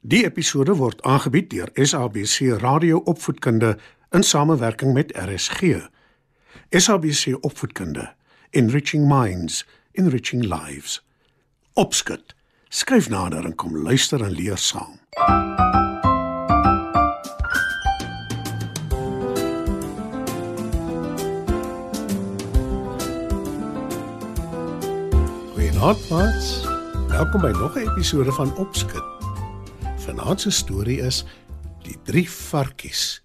Die episode word aangebied deur SABC Radio Opvoedkunde in samewerking met RSG. SABC Opvoedkunde, Enriching Minds, Enriching Lives. Opskud. Skryf nader en kom luister en leer saam. Goeienaand, maats. Welkom by nog 'n episode van Opskud. Vanaand se storie is Die drie varkies.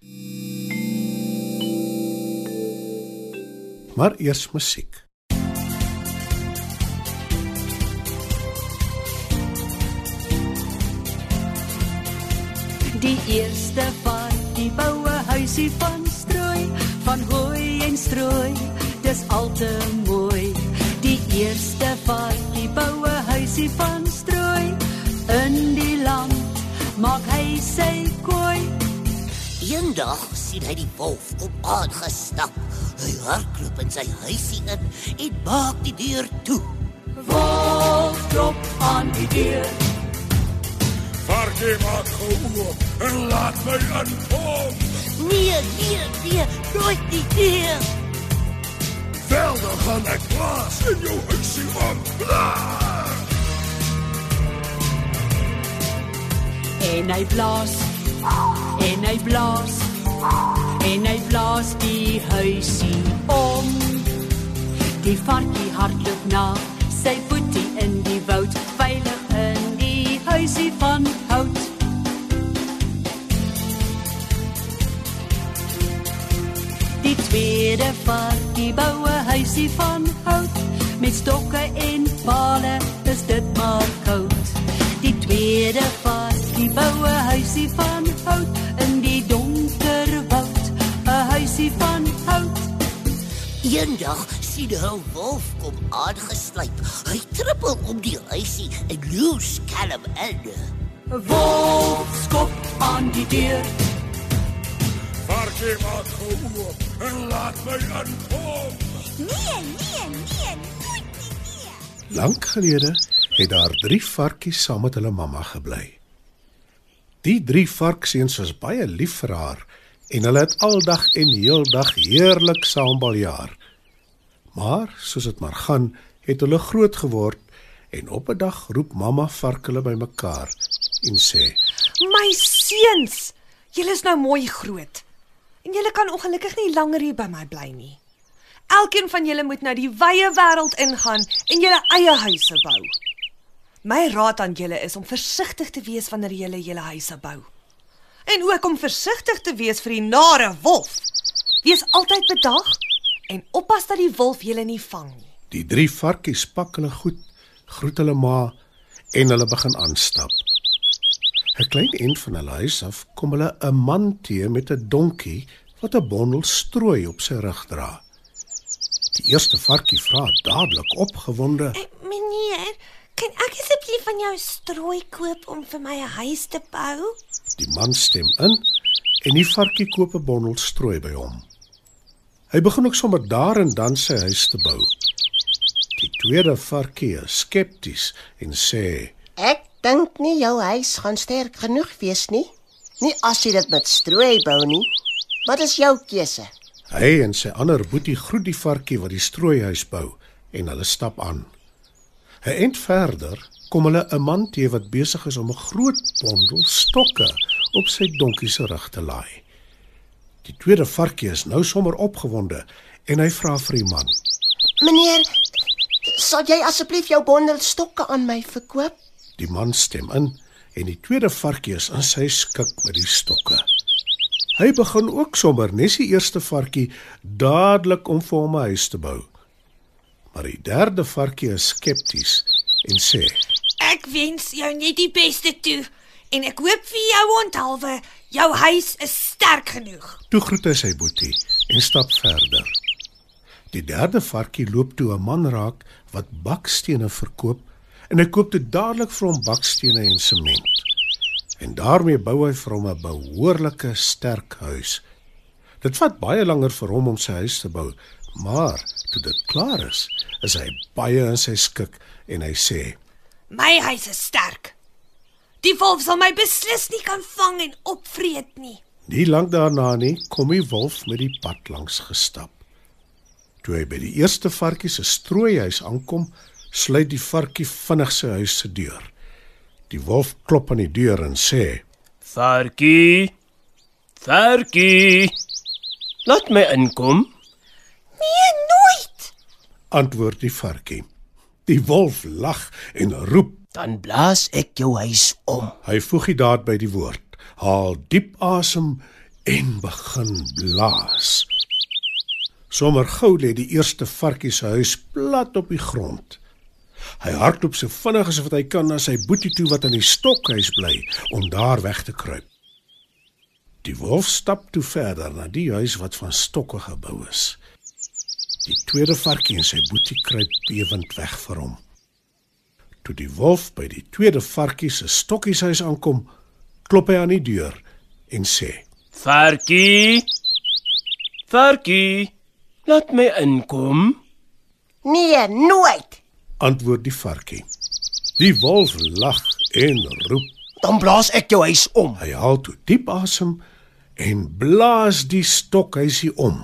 Maar eers musiek. Die eerste varkie bou 'n huisie van strooi, van hooi en strooi. Dis al te mooi. Die eerste varkie bou 'n huisie van strooi in die land. Maak hy sy kooi. Eendag sien hy die wolf kom aangestap. Hy hardloop in sy huisie in en maak die deur toe. Wolf klop aan die deur. Varkie maak oop en laat my inkom. Nee, nee, nee, nooit die deur. Wel dan gaan ek plaas in jou huisie om. En hy blaas. En hy blaas. En hy blaas die huisie om. Die varkie hardloop na sy boetie in die woud, veilig in die huisie van hout. Die tweede varkie bou 'n huisie van hout met stokke en pale, is dit maar koud. Die tweede varkie bou 'n huisie van hout in die donker woud, 'n huisie van hout. Eendag sien hy 'n wolf kom aangesluip. Hy trippel om die huisie en loos kalm in. 'n Wolf skop aan die deur. Varkie maak oop en laat my inkom. Nee, nee, nee, nooit nie. Lank gelede het daar drie varkies saam met hulle mamma gebly. Die drie varkseuns was baie lief vir haar en hulle het aldag en heeldag heerlik saam baljaar. Maar soos dit maar gaan, het hulle groot geword en op 'n dag roep mamma vark hulle bymekaar en sê: My seuns, julle is nou mooi groot. En julle kan ongelukkig nie langer hier by my bly nie. Elkeen van julle moet nou die wye wêreld ingaan en julle eie huise bou. My raad aan julle is om versigtig te wees wanneer julle julle huise bou. En ook om versigtig te wees vir die nare wolf. Wees altyd bedag en oppas dat die wolf julle nie vang nie. Die drie varkies pak hulle goed, groet hulle ma en hulle begin aanstap. 'n Klein end van hulle huis af kom hulle 'n man teë met 'n donkie wat 'n bondel strooi op sy rug dra. Die eerste varkie vra dadelik opgewonde: kan ek asseblief van jou strooi koop om vir my 'n huis te bou? Die man stem in en die varkie koop 'n bondel strooi by hom. Hy begin ook sommer daar en dan sy huis te bou. Die tweede varkie is skepties en sê: Ek dink nie jou huis gaan sterk genoeg wees nie. Nie as jy dit met strooi bou nie. Wat is jou keuse? Hy en sy ander boetie groet die varkie wat die strooihuis bou en hulle stap aan. 'n Eind verder kom hulle 'n man teë wat besig is om 'n groot bondel stokke op sy donkie se rug te laai. Die tweede varkie is nou sommer opgewonde en hy vra vir die man: Meneer, sal jy asseblief jou bondel stokke aan my verkoop? Die man stem in en die tweede varkie is in sy skik met die stokke. Hy begin ook sommer nes die eerste varkie dadelik om vir hom 'n huis te bou. Maar die derde varkie is skepties en sê: Ek wens jou net die beste toe en ek hoop vir jou onthaalwe jou huis is sterk genoeg. Toe groet hy sy boetie en stap verder. Die derde varkie loop toe 'n man raak wat bakstene verkoop en hy koop toe dadelik vir hom bakstene en sement. En daarmee bou hy vir hom 'n behoorlike sterk huis. Dit vat baie langer vir hom om sy huis te bou, maar toe dit klaar is, is hy baie in sy skik en hy sê: My huis is sterk. Die wolf sal my beslis nie kan vang en opvreet nie. Nie lank daarna nie kom die wolf met die pad langs gestap. Toe hy by die eerste varkie se strooihuis aankom, sluit die varkie vinnig sy huis se deur. Die wolf klop aan die deur en sê: Varkie. Varkie. Laat my inkom. Nee, nooit. Antwoord die varkie. Die wolf lag en roep. Dan blaas ek jou huis om. Hy voeg die daad by die woord, haal diep asem en begin blaas. Sommer gou lê die eerste varkie se huis plat op die grond. Hy hardloop so vinnig as wat hy kan na sy boetie toe wat in die stokhuis bly om daar weg te kruip. Die wolf stap toe verder na die huis wat van stokke gebou is. Die tweede varkie en sy boetie kruip bewend weg vir hom. Toe die wolf by die tweede varkie se stokkieshuis aankom, klop hy aan die deur en sê: Varkie. Varkie. Laat my inkom. Nee, nooit. antwoord die varkie. Die wolf lag en roep. Dan blaas ek jou huis om. Hy haal toe diep asem en blaas die stokhuisie om.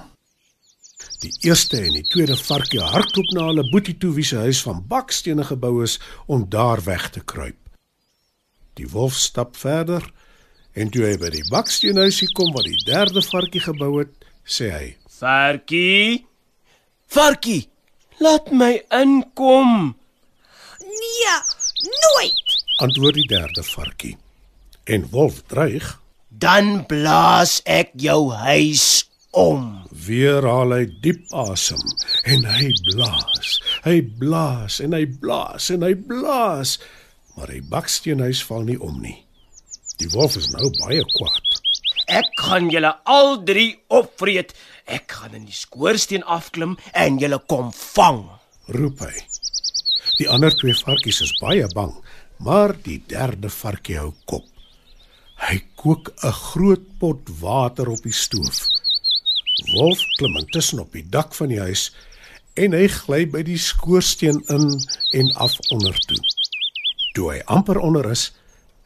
Die eerste en die tweede varkie hardloop na hulle boetie toe wie se huis van bakstene gebou is om daar weg te kruip. Die wolf stap verder en toe hy by die baksteenhuisie kom wat die derde varkie gebou het, sê hy: Varkie. Varkie. Laat my inkom. Nee, nooit. Antwoord die derde varkie. En wolf dreig Dan blaas ek jou huis om. Weer haal hy diep asem en hy blaas. Hy blaas en hy blaas en hy blaas, maar die baksteenhuis val nie om nie. Die wolf is nou baie kwaad. Ek gaan julle al drie opvreet. Ek gaan in die skoorsteen afklim en julle kom vang. roep hy. Die ander twee varkies is baie bang, maar die derde varkie hou kop. Hy kook 'n groot pot water op die stoof. Wolf klim intussen op die dak van die huis en hy gly by die skoorsteen in en af onder toe. Toe hy amper onder is,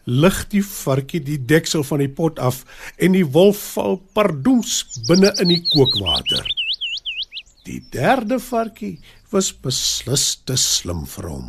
lig die varkie die deksel van die pot af en die wolf val pardoens binne in die kookwater. Die derde varkie was beslis te slim vir hom.